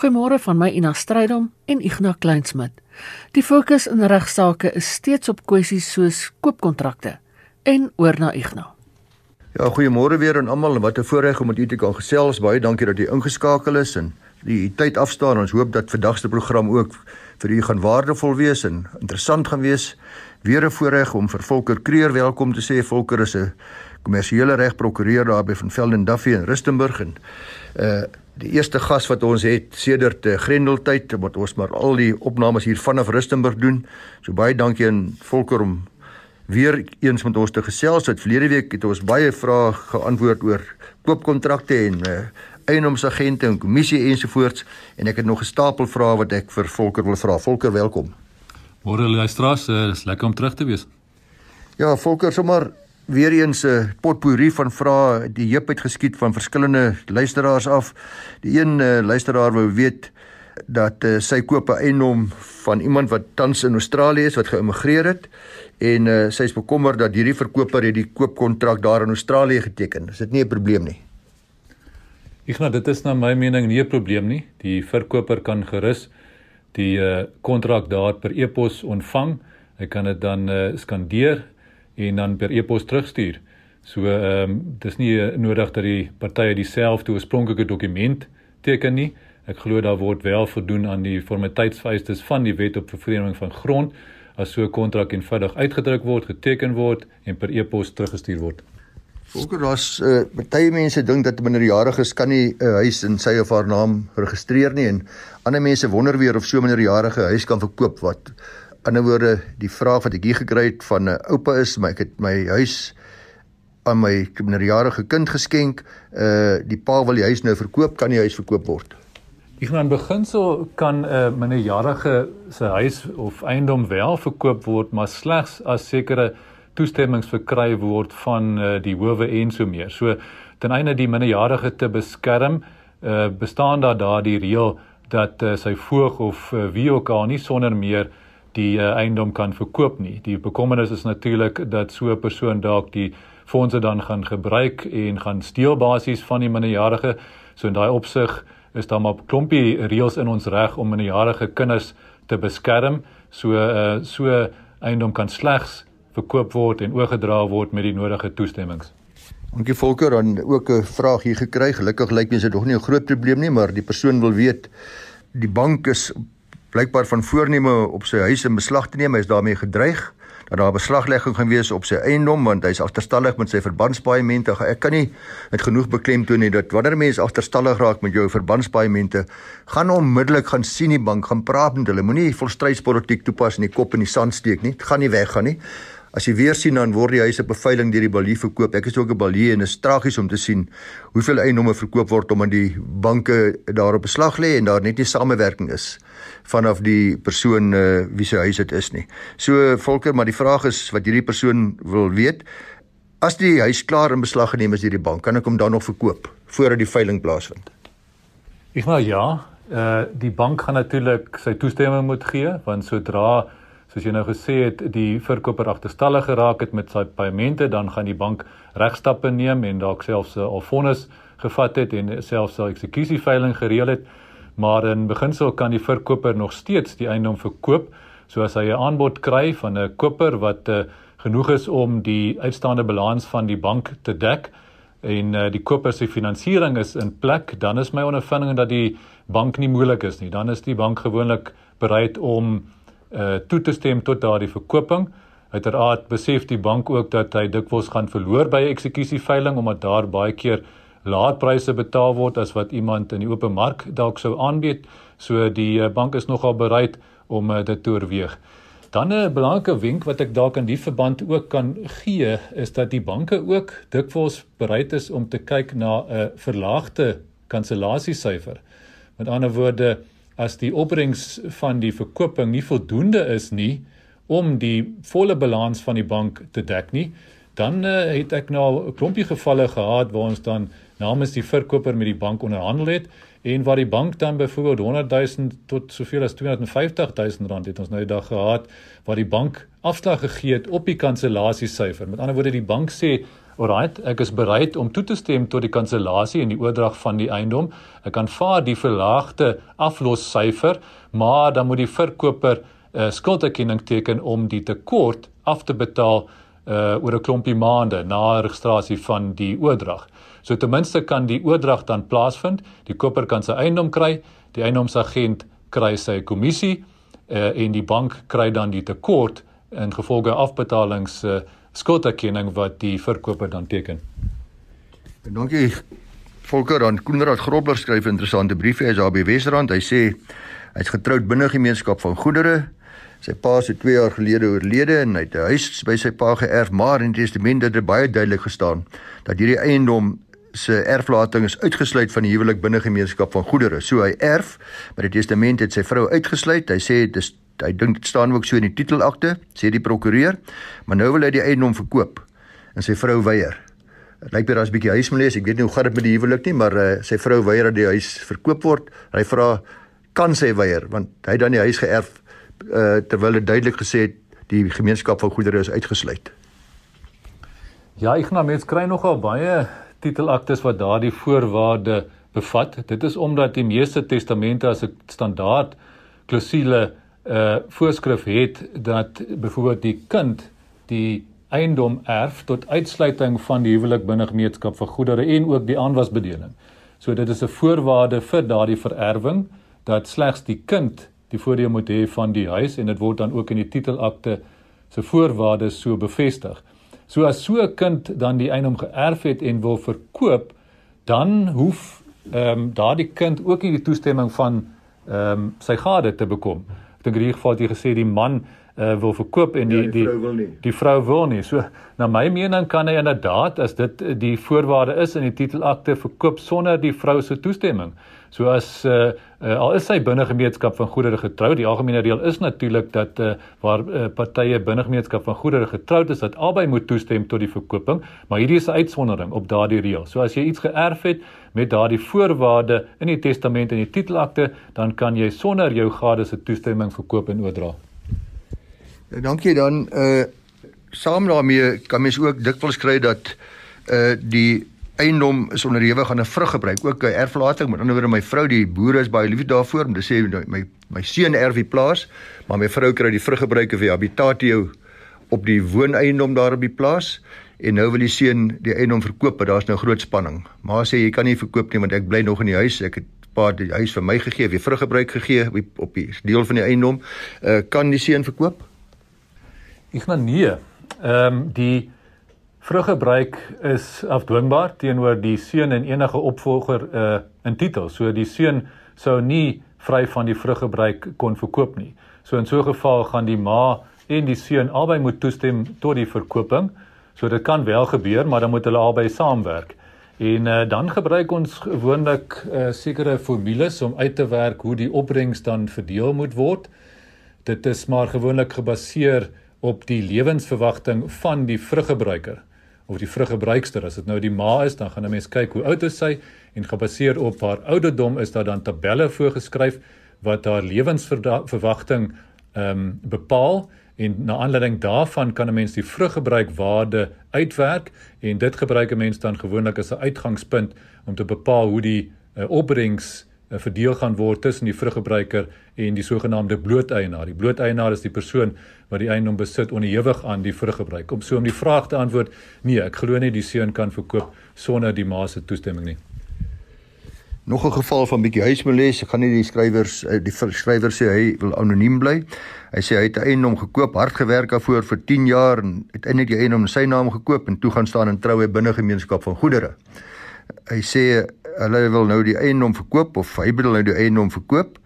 Goeiemôre van my Ina Strydom en Ignas Kleinsmid. Die fokus in regsaake is steeds op kwessies soos koopkontrakte en oor na Ignas. Ja, goeiemôre weer aan almal. Wat 'n voorreg om met u te kan gesels. Baie dankie dat u ingeskakel is en die tyd afstaan. Ons hoop dat vandag se program ook vir u gaan waardevol wees en interessant gaan wees. Weer 'n voorreg om vir Volker Kreer welkom te sê. Volker is 'n kommersiële regprokureur daar by van Velden Duffy in Rustenburg en uh die eerste gas wat ons het sedert uh, Grendeltyd wat ons maar al die opnames hier vanaf Rustenburg doen. So baie dankie aan Volker om weer eens met ons te gesels. Het verlede week het ons baie vrae geantwoord oor koopkontrakte en uh, eienoomsagente en kommissie ensovoorts en ek het nog 'n stapel vrae wat ek vir Volker wil vra. Volker, welkom. Môre luisteraars, uh, is lekker om terug te wees. Ja, Volker, sommer weer eens 'n uh, potpourri van vrae die heup het geskiet van verskillende luisteraars af. Die een uh, luisteraar wou weet dat uh, sy koop 'n eiendom van iemand wat tans in Australië is wat geïmmigreer het en uh, sy is bekommerd dat hierdie verkoper het die koopkontrak daar in Australië geteken. Is dit nie 'n probleem nie? Ek maar dit is na my mening nie 'n probleem nie. Die verkoper kan gerus die uh, kontrak daar per e-pos ontvang. Hy kan dit dan uh, skandeer en dan per e-pos terugstuur. So ehm um, dis nie nodig dat die partye dieselfde oorspronklike dokument teken nie. Ek glo daar word wel voldoen aan die formaliteitsvereistes van die wet op vervreemding van grond as so 'n kontrak eenvoudig uitgedruk word, geteken word en per e-pos teruggestuur word. Volker daar's uh, baie mense dink dat minderjariges kan nie 'n uh, huis in sy of haar naam registreer nie en ander mense wonder weer of so minderjarige huis kan verkoop wat ander woorde die vraag wat ek hier gekry het van 'n oupa is maar ek het my huis aan my minderjarige kind geskenk uh die pa wil die huis nou verkoop kan die huis verkoop word Ek gaan begin so kan 'n uh, minderjarige se huis of eiendom wel verkoop word maar slegs as sekere toestemmings verkry word van uh, die howe en so meer. So ten einde die minderjarige te beskerm, uh, bestaan daar daardie reël dat uh, sy voog of uh, wie ook al nie sonder meer die uh, eiendom kan verkoop nie. Die bekommernis is natuurlik dat so 'n persoon dalk die fondse dan gaan gebruik en gaan steel basies van die minderjarige. So in daai opsig is daar maar 'n klompie reëls in ons reg om minderjarige kinders te beskerm. So uh, so eiendom kan slegs verkoop word en oorgedra word met die nodige toestemmings. Dankie Volker, dan ook 'n vraag hier gekry. Gelukkig lyk mens dit nog nie 'n groot probleem nie, maar die persoon wil weet die bank is blykbaar van voorneme op sy huis in beslag te neem. Hy is daarmee gedreig dat daar beslaglegging gaan wees op sy eiendom want hy's agterstallig met sy verbandspaemente. Ek kan nie met genoeg beklemtoon nie dat wanneer mense agterstallig raak met jou verbandspaemente, gaan onmiddellik gaan sien die bank, gaan praat met hulle. Moenie volstrydspolitiek toepas en die kop in die sand steek nie. Dit gaan nie weggaan nie. As jy weer sien dan word die huise beveiling deur die balie verkoop. Ek is ook 'n balie en dit is tragies om te sien hoeveel eiendomme verkoop word omdat die banke daarop beslag lê en daar net nie samewerking is vanaf die persoon uh, wie se huis dit is nie. So Volker, maar die vraag is wat hierdie persoon wil weet, as die huis klaar in beslag geneem is deur die bank, kan ek hom dan nog verkoop voordat die veiling plaasvind? Ek maar ja, uh die bank gaan natuurlik sy toestemming moet gee want sodra soos jy nou gesê het die verkoper agterstallig geraak het met sy paemente dan gaan die bank regstappe neem en dalk selfs 'n alfonnis gevat het en selfs 'n eksekusieveilings gereël het maar in beginsel kan die verkoper nog steeds die eiendom verkoop soos hy 'n aanbod kry van 'n koper wat uh, genoeg is om die uitstaande balans van die bank te dek en uh, die koper se finansiering is in plek dan is my ondervinding dat die bank nie moeilik is nie dan is die bank gewoonlik bereid om uh toe te stem tot daardie verkoping. Uiteraard besef die bank ook dat hy dikwels gaan verloor by 'n eksekusieveilings omdat daar baie keer laer pryse betaal word as wat iemand in die open mark dalk sou aanbied. So die uh, bank is nogal bereid om uh, dit te oorweeg. Dan 'n belangrike wenk wat ek dalk in die verband ook kan gee is dat die banke ook dikwels bereid is om te kyk na 'n verlaagde kansellasiesyfer. Met ander woorde, as die opbrengs van die verkoping nie voldoende is nie om die volle balans van die bank te dek nie, dan uh, het ek nou 'n klompie gevalle gehad waar ons dan namens die verkoper met die bank onderhandel het en waar die bank dan byvoorbeeld 100 000 tot soveel as 250 000 rand het ons nou die dag gehad waar die bank afslag gegee het op die kansellasiesyfer. Met ander woorde die bank sê Alraight, ek is bereid om toe te stem tot die kansellasie en die oordrag van die eiendom. Ek aanvaar die verlaagde aflossyfer, maar dan moet die verkoper 'n uh, eh, skulderkenning teken om die tekort af te betaal uh oor 'n klompie maande na registrasie van die oordrag. So ten minste kan die oordrag dan plaasvind, die koper kan sy eiendom kry, die eiendomsagent kry sy kommissie uh en die bank kry dan die tekort in gevolge afbetalings uh skulderkenning wat die verkoper dan teken. En dankie Volker dan Koenraad Grobler skryf interessante brief vir SAB Wesrand. Hy sê hy's getroud binne gemeenskap van goedere. Sy pa is 2 jaar gelede oorlede en hy het 'n huis by sy pa geërf, maar in die testament het dit baie duidelik gestaan dat hierdie eiendom se erflating is uitgesluit van die huwelik binne gemeenskap van goedere. So hy erf, maar die testament het sy vrou uitgesluit. Hy sê dit is hy dink dit staan ook so in die titelakte, sê die prokureur, maar nou wil hy die eiendom verkoop en sy vrou weier. Dit lyk weer as 'n bietjie huismelees. Ek weet nie hoe gaan dit met die huwelik nie, maar uh, sy vrou weier dat die huis verkoop word. Hy vra kan sy weier want hy het dan die huis geërf uh, terwyl dit duidelik gesê het die gemeenskap van goedere is uitgesluit. Ja, ek nou mens kry nogal baie titelaktes wat daardie voorwaarde bevat. Dit is omdat die meeste testamente as 'n standaard klousule uh voorskrif het dat byvoorbeeld die kind die eiendom erf tot uitsluiting van die huwelik binne gemeenskap vir goedere en ook die aanwasbedeling. So dit is 'n voorwaarde vir daardie vererwing dat slegs die kind die voordeel moet hê van die huis en dit word dan ook in die titelakte se voorwaardes so bevestig. So as so 'n kind dan die eiendom geërf het en wil verkoop, dan hoef ehm um, daardie kind ook nie die toestemming van ehm um, sy gade te bekom ek dink in hierdie geval het jy gesê die man uh, wil verkoop en die ja, die, die vrou wil nie. Die vrou wil nie. So na my mening kan hy inderdaad as dit die voorwaarde is in die titelakte verkoop sonder die vrou se toestemming. So as uh, uh, al is sy binne gemeenskap van goedere getroud, die algemene reël is natuurlik dat uh, waar uh, partye binne gemeenskap van goedere getroud is, dat albei moet toestem tot die verkoping, maar hierdie is 'n uitsondering op daardie reël. So as jy iets geërf het met daardie voorwaarde in die testament en die titelakte, dan kan jy sonder jou gade se toestemming verkoop en oordra. Ja, dankie dan uh saam daarmee kan mens ook dikwels kry dat uh die eiendom is onderhewig aan 'n vruggebruik, ook 'n erflating. Met ander woorde, my vrou, die boere is baie lief daarvoor om te sê my my seun erf die plaas, maar my vrou kry die vruggebruike vir habitatio op die wooneiendom daar op die plaas en nou wil die seun die eiendom verkoop, maar daar's nou groot spanning. Maar sê jy kan nie verkoop nie want ek bly nog in die huis. Ek het pa die huis vir my gegee, weer vruggebruik gegee op die, op die deel van die eiendom. Uh kan die seun verkoop? Ek maar nee. Ehm um, die Vruggebruik is afdwingbaar teenoor die seun en enige opvolger uh in titel. So die seun sou nie vry van die vruggebruik kon verkoop nie. So in so 'n geval gaan die ma en die seun albei moet toestem tot die verkoping. So dit kan wel gebeur, maar dan moet hulle albei saamwerk. En uh, dan gebruik ons gewoonlik uh, sekere formules om uit te werk hoe die opbrengs dan verdeel moet word. Dit is maar gewoonlik gebaseer op die lewensverwagting van die vruggebruiker of die vruggebruikster. As dit nou die ma is, dan gaan 'n mens kyk hoe oud is sy en gebaseer op haar ouderdom is daar dan tabelle voorgeskryf wat haar lewensverwagting ehm um, bepaal en na aanleiding daarvan kan 'n mens die vruggebruikwaarde uitwerk en dit gebruik 'n mens dan gewoonlik as 'n uitgangspunt om te bepaal hoe die uh, opbrengs verdeel gaan word tussen die vruggebruiker en die sogenaamde blooteienaar. Die blooteienaar is die persoon wat die eiendom besit onderhewig aan die vruggebruik. Om so om die vraag te antwoord, nee, ek glo nie die seun kan verkoop sonder die ma se toestemming nie. Nog 'n geval van bietjie huismoles. Ek gaan nie die skrywers eh, die skrywer sê hy wil anoniem bly. Hy sê hy het eiendom gekoop, hard gewerk daarvoor vir 10 jaar en uiteindelik die eiendom in sy naam gekoop en toe gaan staan in troue binne gemeenskap van goedere. Hy sê hulle wil nou die eiendom verkoop of hy bedoel nou die eiendom verkoop.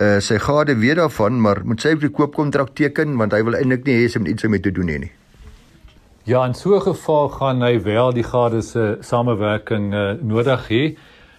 Uh sy gade weet daarvan, maar moet sy 'n koopkontrak teken want hy wil eintlik nie hê sy moet iets mee te doen hê nie. Ja, in so 'n geval gaan hy wel die gade se samewerking uh, nodig hê.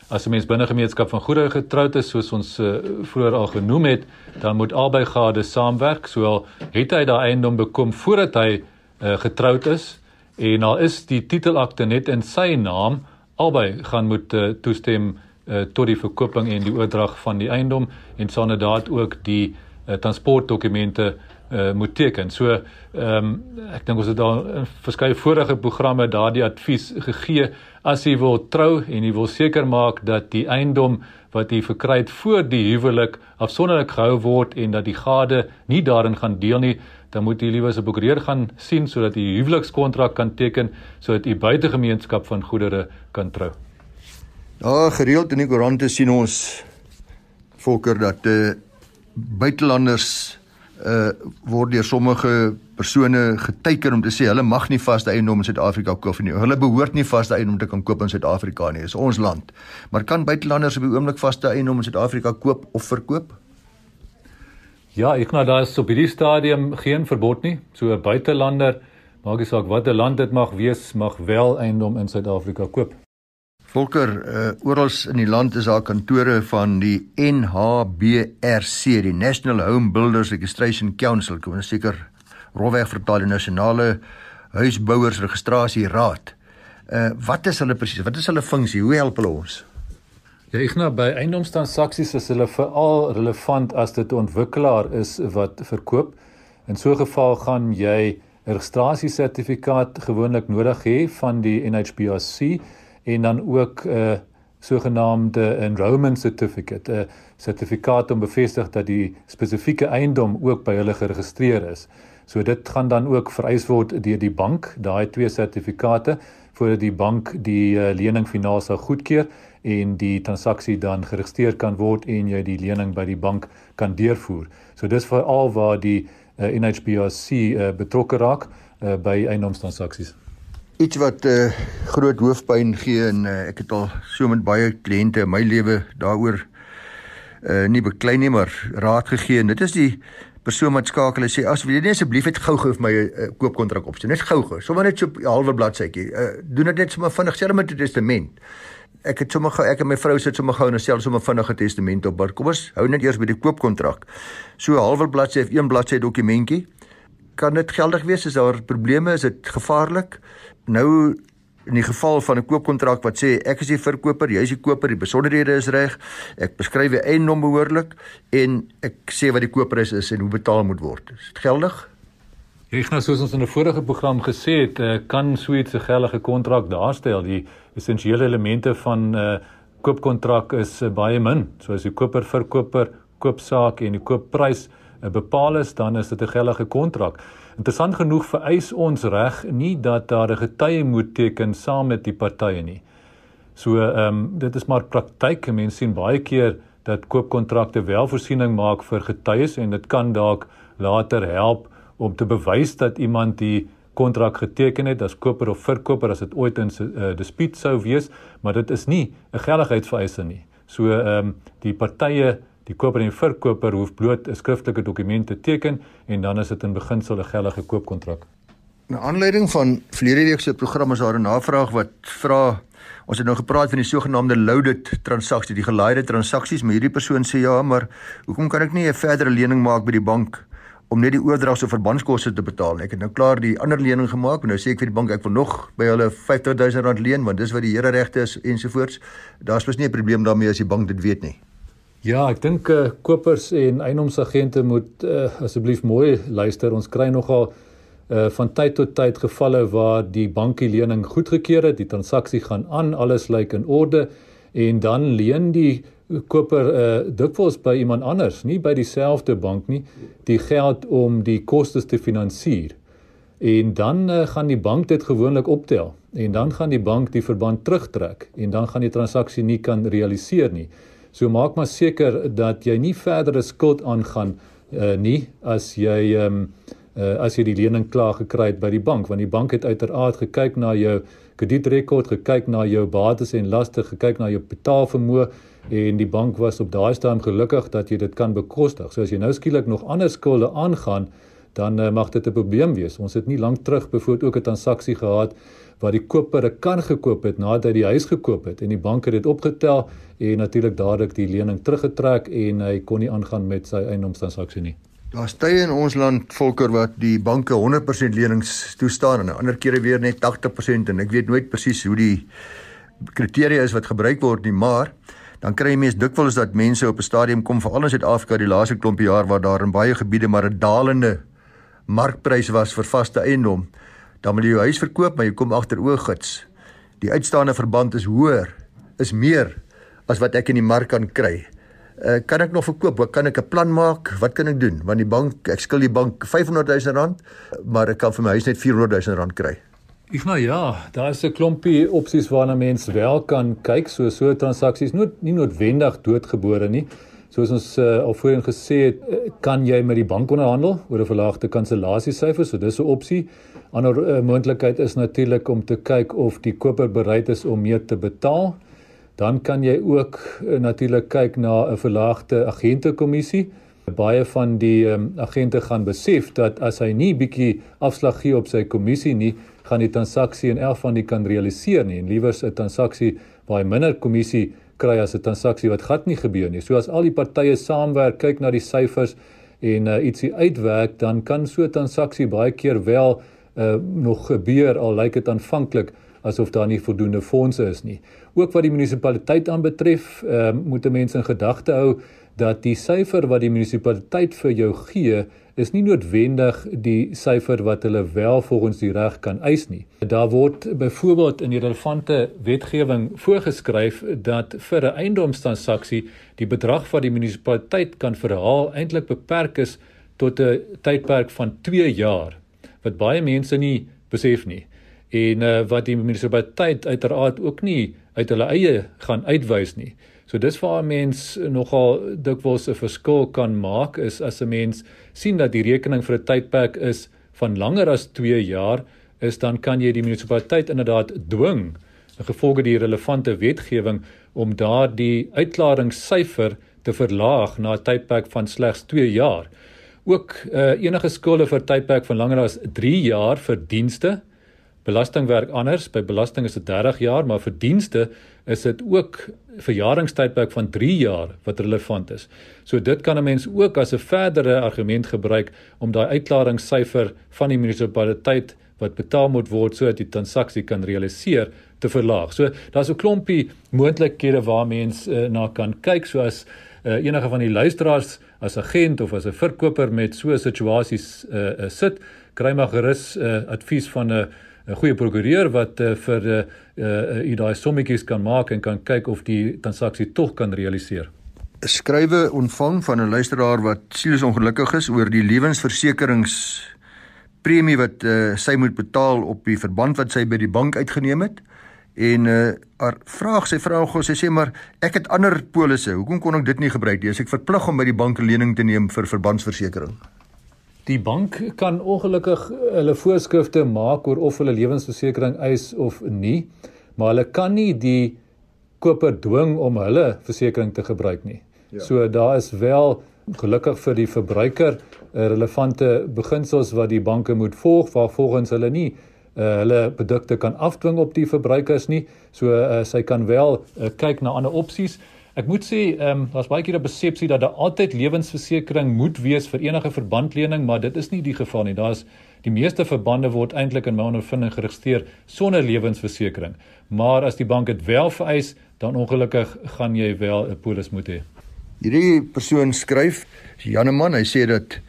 As 'n mens binne gemeenskap van goedere getroud is, soos ons uh, vroeër al genoem het, dan moet albei gade saamwerk. Soal het hy daai eiendom bekom voordat hy uh, getroud is en al is die titelakte net in sy naam, albei gaan moet uh, toestem uh, tot die verkooping en die oordrag van die eiendom en sal inderdaad ook die uh, transportdokumente uh, moet teken. So ehm um, ek dink ons het al in verskeie vorige programme daardie advies gegee as jy wil trou en jy wil seker maak dat die eiendom wat jy verkry het voor die huwelik afsonderlik gehou word en dat die gade nie daarin gaan deel nie, dan moet jy liewer 'n prokureur gaan sien sodat jy huwelikskontrak kan teken sodat jy buitegemeenskap van goedere kan trou. Ja, gereeld in die koerante sien ons volker dat eh uh, buitelanders uh word deur sommige persone geteken om te sê hulle mag nie vaste eiendom in Suid-Afrika koop nie. Hulle behoort nie vaste eiendom te kan koop in Suid-Afrika nie. Dis ons land. Maar kan buitelanders op die oomblik vaste eiendom in Suid-Afrika koop of verkoop? Ja, ek nou daar is op hierdie stadium geen verbod nie. So 'n buitelander, maak nie saak watter land dit mag wees, mag wel eiendom in Suid-Afrika koop. Volker, uh, oral in die land is daar kantore van die NHBRC, die National Home Builders Registration Council, kom ons seker rowweg vertaal die nasionale huisbouers registrasie raad. Uh wat is hulle presies? Wat is hulle funksie? Hoe help hulle ons? Ja, ek nou by eiendomstransaksies is hulle veral relevant as dit 'n ontwikkelaar is wat verkoop. In so 'n geval gaan jy 'n registrasiesertifikaat gewoonlik nodig hê van die NHBRC en dan ook 'n uh, sogenaamde enrollment certificate, 'n sertifikaat om bevestig dat die spesifieke eiendom ook by hulle geregistreer is. So dit gaan dan ook vereis word deur die bank, daai twee sertifikate voordat die bank die uh, lening finaal sal goedkeur en die transaksie dan geregistreer kan word en jy die lening by die bank kan deurvoer. So dis veral waar die uh, NHBRC uh, betrokke raak uh, by eiendomstransaksies. Iets wat uh, eh, groot hoofpyn gee en uh, ek het al so met baie kliënte in my lewe daaroor uh, nie beklei nie maar raad gegee en dit is die persoon wat skakel en sê as wil jy net asseblief net gou-gou vir my 'n uh, koopkontrak opstel? Net gou-gou sommer net so 'n halwe bladsytjie uh, doen dit net sommer vinnig sê met 'n testament ek het sommer gou ek en my vrou sit sommer gou en selfs sommer vinnig 'n testament op maar kom ons hou net eers by die koopkontrak so halwe bladsy of een bladsy dokumentjie kan dit geldig wees as daar probleme is dit gevaarlik nou in die geval van 'n koopkontrak wat sê ek is die verkoper, jy is die koper, die besonderhede is reg, ek beskryf die eiendom behoorlik en ek sê wat die koopprys is en hoe betaal moet word. Is dit geldig? Nou soos ons in 'n vorige program gesê het, eh, kan so 'n geldige kontrak daarstel. Die essensiële elemente van 'n uh, koopkontrak is uh, baie min, soos die koper verkoper, koopsaak en die koopprys uh, bepaal is, dan is dit 'n geldige kontrak. Interessant genoeg vereis ons reg nie dat daar 'n getuie moet teken saam met die partye nie. So ehm um, dit is maar praktyk. Mense sien baie keer dat koopkontrakte wel voorsiening maak vir getuies en dit kan dalk later help om te bewys dat iemand die kontrak geteken het as koper of verkoper as dit ooit in 'n uh, eh, dispuut sou wees, maar dit is nie 'n geldigheidsvereiste nie. So ehm um, die partye Die koper en verkoper hoef bloot 'n skriftelike dokument te teken en dan is dit in beginsel 'n geldige koopkontrak. Na aanleiding van verlede week se program is daar 'n navraag wat vra ons het nou gepraat van die sogenaamde loaded transaksie, die gelaaide transaksies, maar hierdie persoon sê ja, maar hoekom kan ek nie 'n verdere lening maak by die bank om net die oordrags of verbandskoste te betaal? Ek het nou klaar die ander lening gemaak, nou sê ek vir die bank ek wil nog by hulle R50000 leen want dis wat die here regte is ensovoorts. Daar's mos nie 'n probleem daarmee as die bank dit weet nie. Ja, ek dink uh, kopers en eiendomsagente moet uh, asseblief mooi luister. Ons kry nogal uh, van tyd tot tyd gevalle waar die bankie lening goedgekeur het, die transaksie gaan aan, alles lyk in orde en dan leen die koper uh, dikwels by iemand anders, nie by dieselfde bank nie, die geld om die kostes te finansier. En dan uh, gaan die bank dit gewoonlik optel en dan gaan die bank die verband terugtrek en dan gaan die transaksie nie kan realiseer nie. So maak maar seker dat jy nie verdere skuld aangaan uh, nie as jy ehm um, uh, as jy die lening klaar gekry het by die bank want die bank het uiteraard gekyk na jou kredietrekord, gekyk na jou bates en laste, gekyk na jou betaalvermoë en die bank was op daai stadium gelukkig dat jy dit kan bekostig. So as jy nou skielik nog ander skulde aangaan, dan uh, mag dit 'n probleem wees. Ons het nie lank terug bevoor ook 'n transaksie gehad waar die koper 'n kan gekoop het nadat hy die huis gekoop het en die bank het dit opgetel en natuurlik dadelik die lening teruggetrek en hy kon nie aangaan met sy eiendomstransaksie nie. Daar's tye in ons land volker wat die banke 100% lenings toestaan en ander kere weer net 80% en ek weet nooit presies hoe die kriteria is wat gebruik word nie, maar dan kry mees dikwels dat mense op 'n stadium kom veral in Suid-Afrika die laaste klompie jaar waar daar in baie gebiede maar 'n dalende markprys was vir vaste eiendom, dan wil jy jou huis verkoop, maar jy kom agter ooggids. Die uitstaande verband is hoër, is meer as wat ek in die mark kan kry. Uh, kan ek nog verkoop? Wat kan ek 'n plan maak? Wat kan ek doen? Want die bank, ek skuld die bank 500 000 rand, maar ek kan vir my huis net 400 000 rand kry. Ek nou ja, daar is 'n klompie opsies waarna mense wel kan kyk, so so transaksies nie nie noodwendig doodgebore nie. Soos ons uh, al voorheen gesê het, uh, kan jy met die bank onderhandel oor 'n verlaagde kansellasiesyfer, so dis 'n opsie. Ander uh, moontlikheid is natuurlik om te kyk of die koper bereid is om meer te betaal. Dan kan jy ook uh, natuurlik kyk na 'n verlaagde agentekommissie. Baie van die um, agente gaan besef dat as hy nie bietjie afslag gee op sy kommissie nie, gaan die transaksie in elk van die kan realiseer nie en liewers 'n transaksie waar hy minder kommissie kry as 'n transaksie wat glad nie gebeur nie. So as al die partye saamwerk, kyk na die syfers en uh, ietsie uitwerk, dan kan so 'n transaksie baie keer wel uh, nog gebeur al lyk dit aanvanklik asof daar nie voldoende fondse is nie. Ook wat die munisipaliteit aanbetref, uh, moet mense in gedagte hou dat die syfer wat die munisipaliteit vir jou gee is nie noodwendig die syfer wat hulle wel volgens die reg kan eis nie. Daar word byvoorbeeld in die relevante wetgewing voorgeskryf dat vir 'n eiendomstransaksie die bedrag wat die munisipaliteit kan verhaal eintlik beperk is tot 'n tydperk van 2 jaar wat baie mense nie besef nie en uh, wat die munisipaliteit uiteraard ook nie uit hulle eie gaan uitwys nie. So dis waar 'n mens nogal dikwels 'n verskil kan maak is as 'n mens sien dat die rekening vir 'n tydperk is van langer as 2 jaar, is dan kan jy die munisipaliteit inderdaad dwing in gevolge die relevante wetgewing om daardie uitklaringssyfer te verlaag na 'n tydperk van slegs 2 jaar. Ook uh, enige skulde vir tydperk van langer as 3 jaar vir dienste Belasting werk anders. By belasting is dit 30 jaar, maar vir dienste is dit ook verjaringstydperk van 3 jaar wat relevant is. So dit kan 'n mens ook as 'n verdere argument gebruik om daai uitklaringssyfer van die munisipaliteit wat betaal moet word sodat die transaksie kan realiseer te verlaag. So daar's 'n klompie moontlikhede waar mens uh, na kan kyk soos uh, enige van die luisteraars as agent of as 'n verkoper met so 'n situasies uh, uh, sit, kry maar gerus uh, advies van 'n uh, 'n goeie prokureur wat uh, vir uh, uh, u daai sommetjies kan maak en kan kyk of die transaksie tog kan realiseer. 'n Skrywe ontvang van 'n luisteraar wat siels ongelukkig is oor die lewensversekerings premie wat uh, sy moet betaal op die verband wat sy by die bank uitgeneem het. En uh haar vraag, sy vra gou, sy sê maar ek het ander polisse, hoekom kon ek dit nie gebruik nie? As ek verplig om by die bank 'n lening te neem vir verbandsversekering. Die bank kan ongelukkig hulle voorskrifte maak oor of hulle lewensversekering eis of nie, maar hulle kan nie die koper dwing om hulle versekering te gebruik nie. Ja. So daar is wel gelukkig vir die verbruiker 'n relevante beginsels wat die banke moet volg waar volgens hulle nie uh, hulle produkte kan afdwing op die verbruikers nie. So uh, sy kan wel uh, kyk na ander opsies. Ek moet sê, ehm um, daar's baie keer 'n persepsie dat daar altyd lewensversekering moet wees vir enige verbandlening, maar dit is nie die geval nie. Daar's die meeste verbande word eintlik in my ondervinding geregistreer sonder lewensversekering. Maar as die bank dit wel vereis, dan ongelukkig gaan jy wel 'n polis moet hê. Hierdie persoon skryf, Janeman, hy sê dat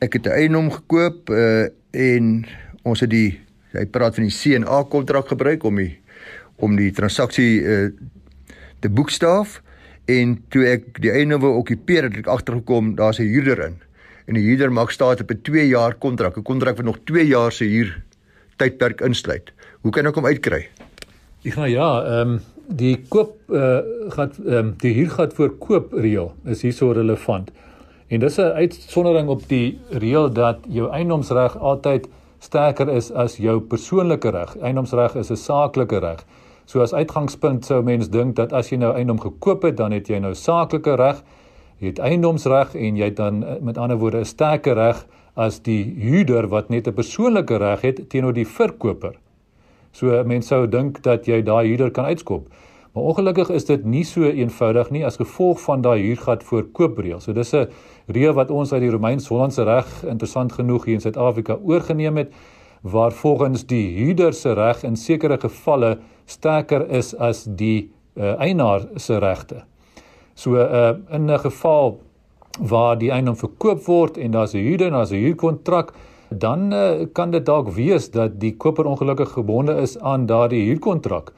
ek het 'n eiendom gekoop uh, en ons het die hy praat van die CNA kontrak gebruik om die om die transaksie uh, te boekstaaf en toe ek die einde wou okkupeer het ek agtergekom daar's 'n huurder in. En die huurder maak staat op 'n 2 jaar kontrak 'n kontrak wat nog 2 jaar se huur tydperk insluit. Hoe kan ek hom uitkry? Ek gaan ja ehm um, die koop uh, gaan ehm um, die huurgat voor koop reël is hierso relevant. En dis 'n uitsondering op die reël dat jou eiendomsreg altyd sterker is as jou persoonlike reg. Eiendomsreg is 'n saaklike reg So as uitgangspunt sou mens dink dat as jy nou eiendom gekoop het, dan het jy nou saaklike reg, jy het eiendomsreg en jy het dan eh, met ander woorde 'n sterker reg as die huurder wat net 'n persoonlike reg het teenoor die verkoper. So mense sou dink dat jy daai huurder kan uitskop. Maar ongelukkig is dit nie so eenvoudig nie as gevolg van daai huurgat voor koopreël. So dis 'n reël wat ons uit die Romeins-Hollandse reg interessant genoeg hier in Suid-Afrika oorgeneem het waar volgens die huurder se reg in sekere gevalle sterker is as die uh, eienaar se regte. So uh, in 'n geval waar die eiendom verkoop word en daar's 'n huurder en daar's 'n huurkontrak, dan uh, kan dit dalk wees dat die koper ongelukkig gebonde is aan daardie huurkontrak.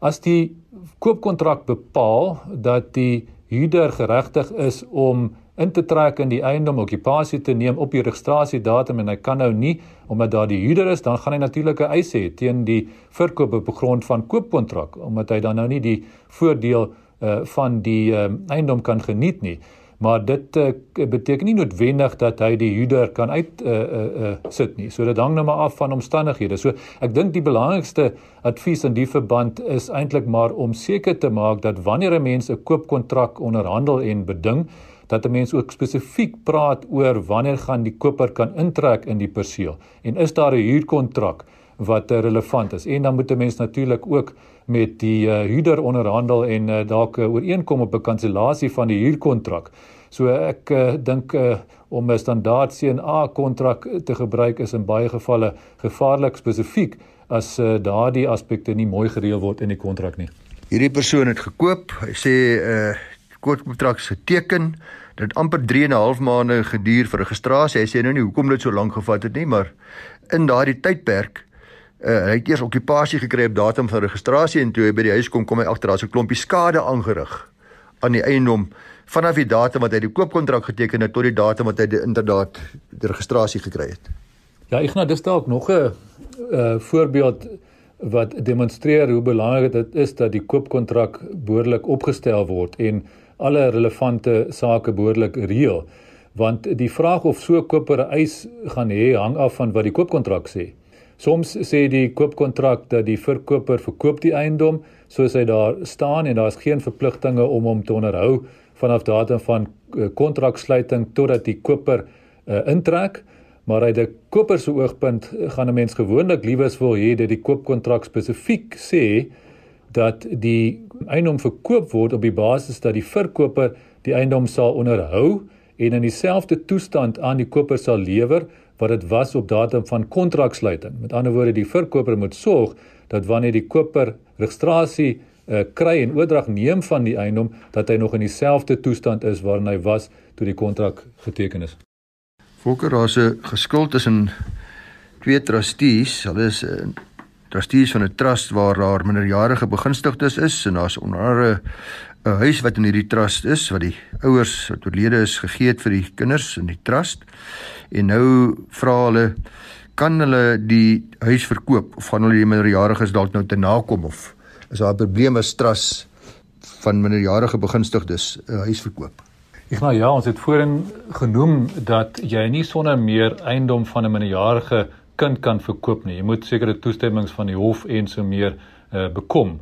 As die koopkontrak bepaal dat die huurder geregtig is om in te trek in die eiendom okupasie te neem op die registrasiedatum en hy kan nou nie omdat daar die huurder is dan gaan hy natuurlik 'n eis hê teen die verkoop op grond van koopkontrak omdat hy dan nou nie die voordeel uh, van die uh, eiendom kan geniet nie maar dit uh, beteken nie noodwendig dat hy die huurder kan uit uh, uh, uh, sit nie. So dit hang nou maar af van omstandighede. So ek dink die belangrikste advies in die verband is eintlik maar om seker te maak dat wanneer 'n mens 'n koopkontrak onderhandel en beding, dat 'n mens ook spesifiek praat oor wanneer gaan die koper kan intrek in die perseel en is daar 'n huurkontrak wat uh, relevant is en dan moet 'n mens natuurlik ook met die uh, huurder onderhandel en uh, dalk uh, ooreenkom op 'n kansellasie van die huurkontrak. So ek uh, dink uh, om 'n standaard CNA kontrak te gebruik is in baie gevalle gevaarlik spesifiek as uh, daardie aspekte nie mooi gereël word in die kontrak nie. Hierdie persoon het gekoop. Hy sê uh koopkontrak is geteken. Dit het amper 3 en 'n half maande geduur vir registrasie. Hy sê nou nie hoekom dit so lank gevat het nie, maar in daardie tydperk uh, hy het eers okupasie gekry op datum van registrasie en toe hy by die huis kom kom hy agter daar's 'n klompie skade aangerig aan die eiendom vanaf die datum wat hy die koopkontrak geteken het tot die datum wat hy die, inderdaad die registrasie gekry het. Ja, ek nou dis dalk nog 'n uh, voorbeeld wat demonstreer hoe belangrik dit is dat die koopkontrak behoorlik opgestel word en alle relevante sake behoorlik reël want die vraag of so koper eis gaan hê hang af van wat die koopkontrak sê. Soms sê die koopkontrak dat die verkoper verkoop die eiendom soos hy daar staan en daar's geen verpligtinge om hom te onderhou vanaf datum van eh, kontraksluiting totdat die koper uh, intrek. Maar uit 'n koper se oogpunt gaan 'n mens gewoonlik liewes wil hê dat die koopkontrak spesifiek sê dat die eiendom verkoop word op die basis dat die verkoper die eiendom sal onderhou en in dieselfde toestand aan die koper sal lewer wat dit was op datum van kontraksluiting. Met ander woorde, die verkoper moet sorg dat wanneer die koper registrasie uh, kry en oordrag neem van die eiendom, dat hy nog in dieselfde toestand is waarin hy was toe die kontrak geteken is. Volker daar's 'n geskil tussen twee trustees. Hulle is 'n trustees van 'n trust waar daar minderjarige begunstigdes is en daar's onder andere 'n huis wat in hierdie trust is wat die ouers wat oorlede is gegee het vir die kinders in die trust. En nou vra hulle kan hulle die huis verkoop of gaan hulle die minderjariges dalk nou te nakom of is daar 'n probleem as trust van minderjarige begunstigdes 'n huis verkoop? Ek nou ja, ons het voorheen genoem dat jy nie sonder meer eiendom van 'n minderjarige kind kan verkoop nie. Jy moet sekere toestemmings van die hof en so meer uh, bekom.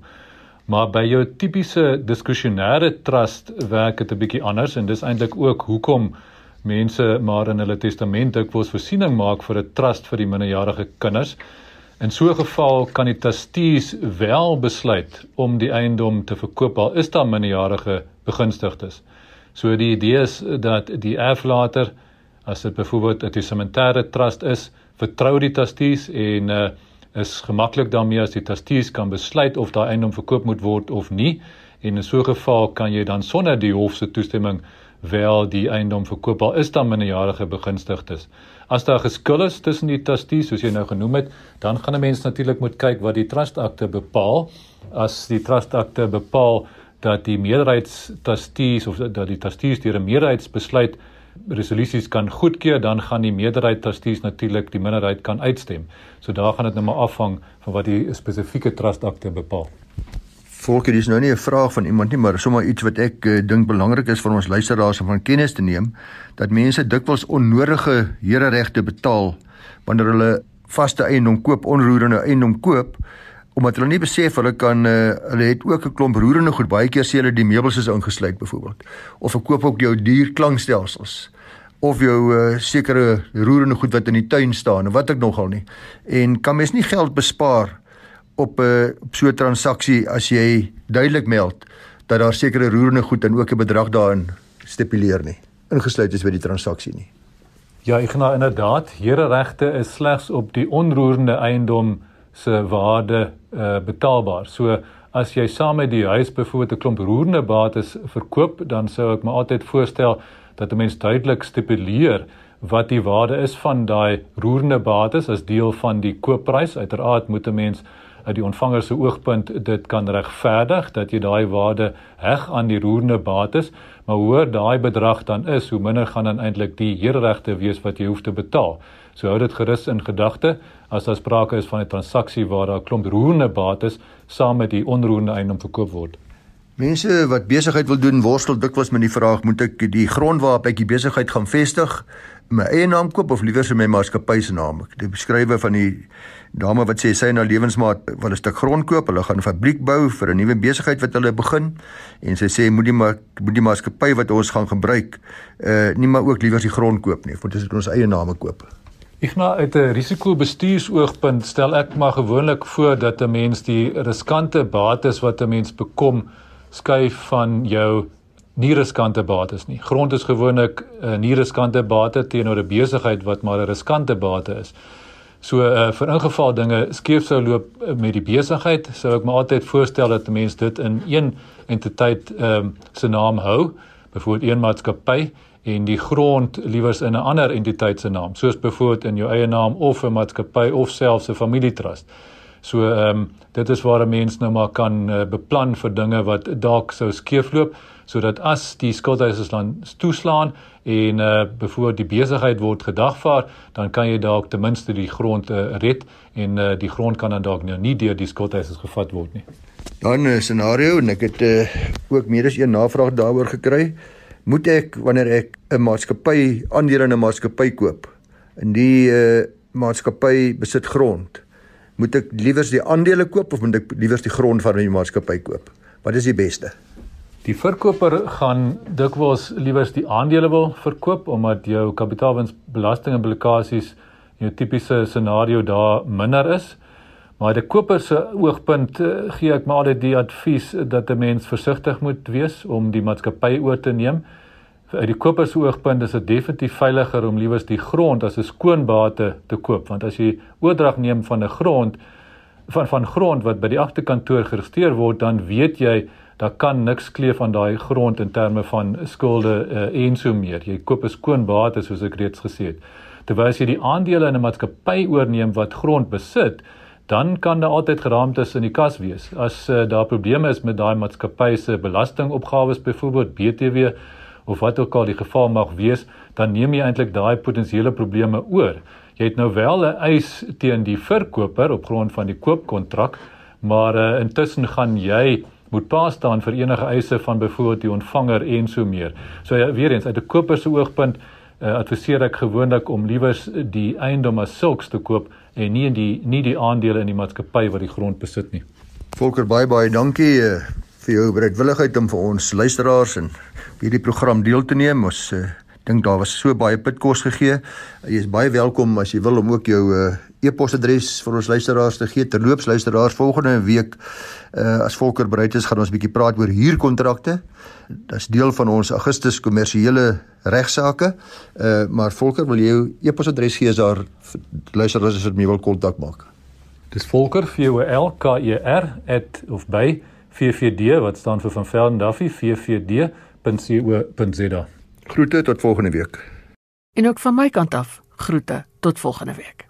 Maar by jou tipiese diskresionêre trust werk dit 'n bietjie anders en dis eintlik ook hoekom mense maar in hulle testament dikwels voorsiening maak vir 'n trust vir die minderjarige kinders. In so 'n geval kan die trustees wel besluit om die eiendom te verkoop al is daar minderjarige begunstigdes. So die idee is dat die erflater as dit byvoorbeeld 'n testamentêre trust is, vertrou die trustees en uh, is gemaklik daarmee as die trustees kan besluit of daai eiendom verkoop moet word of nie en in so 'n geval kan jy dan sonder die hof se toestemming wel die eiendom verkoop al is daar minderjarige begunstigdes. As daar geskil is tussen die trustees soos jy nou genoem het, dan gaan 'n mens natuurlik moet kyk wat die trustakte bepaal. As die trustakte bepaal dat die meerderheidstrustees of dat die trustees deur 'n meerderheidsbesluit resolusies kan goedkeur, dan gaan die meerderheid trustees natuurlik die minderheid kan uitstem. So daar gaan dit nou maar afhang van wat die spesifieke trustakte bepaal. Volker, dis nou nie 'n vraag van iemand nie, maar sommer iets wat ek uh, dink belangrik is vir ons luisteraars om van kennis te neem, dat mense dikwels onnodige hereregte betaal wanneer hulle vaste eiendom koop, onroerende eiendom koop omdat hulle nie besef hulle kan uh, hulle het ook 'n klomp roerende goed baie keer sê hulle die meubels is ingesluit byvoorbeeld of verkoop ook jou duur klankstelsels of jou uh, sekere roerende goed wat in die tuin staan of wat ek nogal nie. En kan mens nie geld bespaar op 'n uh, op so 'n transaksie as jy duidelik meld dat daar sekere roerende goed en ook 'n bedrag daarin stipuleer nie ingesluit is by die transaksie nie. Ja, ek nou inderdaad, here regte is slegs op die onroerende eiendom se waarde uh, betaalbaar. So as jy saam met die huis byvoorbeeld 'n klomp roerende bates verkoop, dan sou ek maar altyd voorstel dat 'n mens duidelik stipuleer wat die waarde is van daai roerende bates as deel van die koopprys. Uiteraard moet 'n mens uit die ontvanger se oogpunt dit kan regverdig dat jy daai waarde heg aan die roerende bates, maar hoor daai bedrag dan is, hoe minder gaan dan eintlik die heerregte wees wat jy hoef te betaal. So hou dit gerus in gedagte as daar sprake is van 'n transaksie waar daar klomp roerende bates saam met die onroerende eiendom verkoop word. Mense wat besigheid wil doen, worstel dikwels met die vraag: moet ek die grond waarop ek die besigheid gaan vestig, my eie naam koop of liewer in my maatskappy se naam? Dit beskrywe van die dame wat sê sy en haar lewensmaat wil 'n stuk grond koop, hulle gaan 'n fabriek bou vir 'n nuwe besigheid wat hulle begin en sy sê moet die ma moet die maatskappy wat ons gaan gebruik, uh nie maar ook liewer die grond koop nie, want ons het ons eie name koop. Ek nou uit 'n risikobestuursoogpunt stel ek maar gewoonlik voor dat 'n mens die riskante bates wat 'n mens bekom skuif van jou nie riskante bates nie. Grond is gewoonlik 'n uh, nie riskante bate teenoor 'n besigheid wat maar 'n riskante bate is. So uh, vir ingeval dinge skeef sou loop uh, met die besigheid, sou ek maar altyd voorstel dat 'n mens dit in een entiteit ehm um, se naam hou, byvoorbeeld een maatskappy en die grond liewers in 'n ander entiteit se naam, soos byvoorbeeld in jou eie naam of 'n maatskappy of selfs 'n familietrust. So ehm um, dit is waar 'n mens nou maar kan uh, beplan vir dinge wat dalk sou skeefloop sodat as die skuldeisers dan toeslaan en uh byvoorbeeld die besigheid word gedagvaar, dan kan jy dalk ten minste die grond uh, red en uh die grond kan dan dalk nou nie deur die skuldeisers gevat word nie. Dan 'n scenario en ek het uh ook meer as een navraag daaroor gekry. Moet ek wanneer ek 'n maatskappy aandele in 'n maatskappy koop, in die uh maatskappy besit grond, moet ek liewer die aandele koop of moet ek liewer die grond van die maatskappy koop? Wat is die beste? Die verkoper gaan dikwels liewer die aandele wil verkoop omdat jou kapitaalwinsbelasting implikasies in jou tipiese scenario daar minder is. Maar die koper se oogpunt eh, gee ek maar altyd die advies dat 'n mens versigtig moet wees om die maatskappy oor te neem uit die koper se oogpunt is dit definitief veiliger om liewers die grond as 'n skoonbate te koop want as jy oordrag neem van 'n grond van van grond wat by die agterkantoor geregistreer word dan weet jy daar kan niks kleef aan daai grond in terme van skulde uh, en so meer. Jy koop 'n skoonbate soos ek reeds gesê het. Terwyl as jy die aandele in 'n maatskappy oorneem wat grond besit dan kan daar altyd geraamtes in die kas wees. As uh, daar probleme is met daai maatskappy se belastingopgawes byvoorbeeld BTW of wat ook al die geval mag wees, dan neem jy eintlik daai potensiële probleme oor. Jy het nou wel 'n eis teen die verkoper op grond van die koopkontrak, maar uh, intussen gaan jy moet pas staan vir enige eise van byvoorbeeld die ontvanger en so meer. So ja, weer eens uit 'n koper se oogpunt uh, adviseer ek gewoonlik om liewers die eiendom as sulks te koop en nie die nie die aandele in die maatskappy wat die grond besit nie. Volker baie baie dankie uh, vir jou bereidwilligheid om vir ons luisteraars en hierdie program deel te neem. Ons uh, dink daar was so baie pitkos gegee. Jy is baie welkom as jy wil om ook jou uh, e-posadres vir ons luisteraars te gee. Terloops luisteraars, volgende week uh, as Volker bereid is, gaan ons 'n bietjie praat oor huurkontrakte. Dit's deel van ons Augustus kommersiële regsaake. Uh, maar Volker, wil jy jou e-posadres gee as daar luisteraars is wat my wil kontak maak? Dis Volker V O L K E R @ of by VVD wat staan vir van Velden Duffy VVD www.co.za. Groete tot volgende week. En ook van my kant af, groete tot volgende week.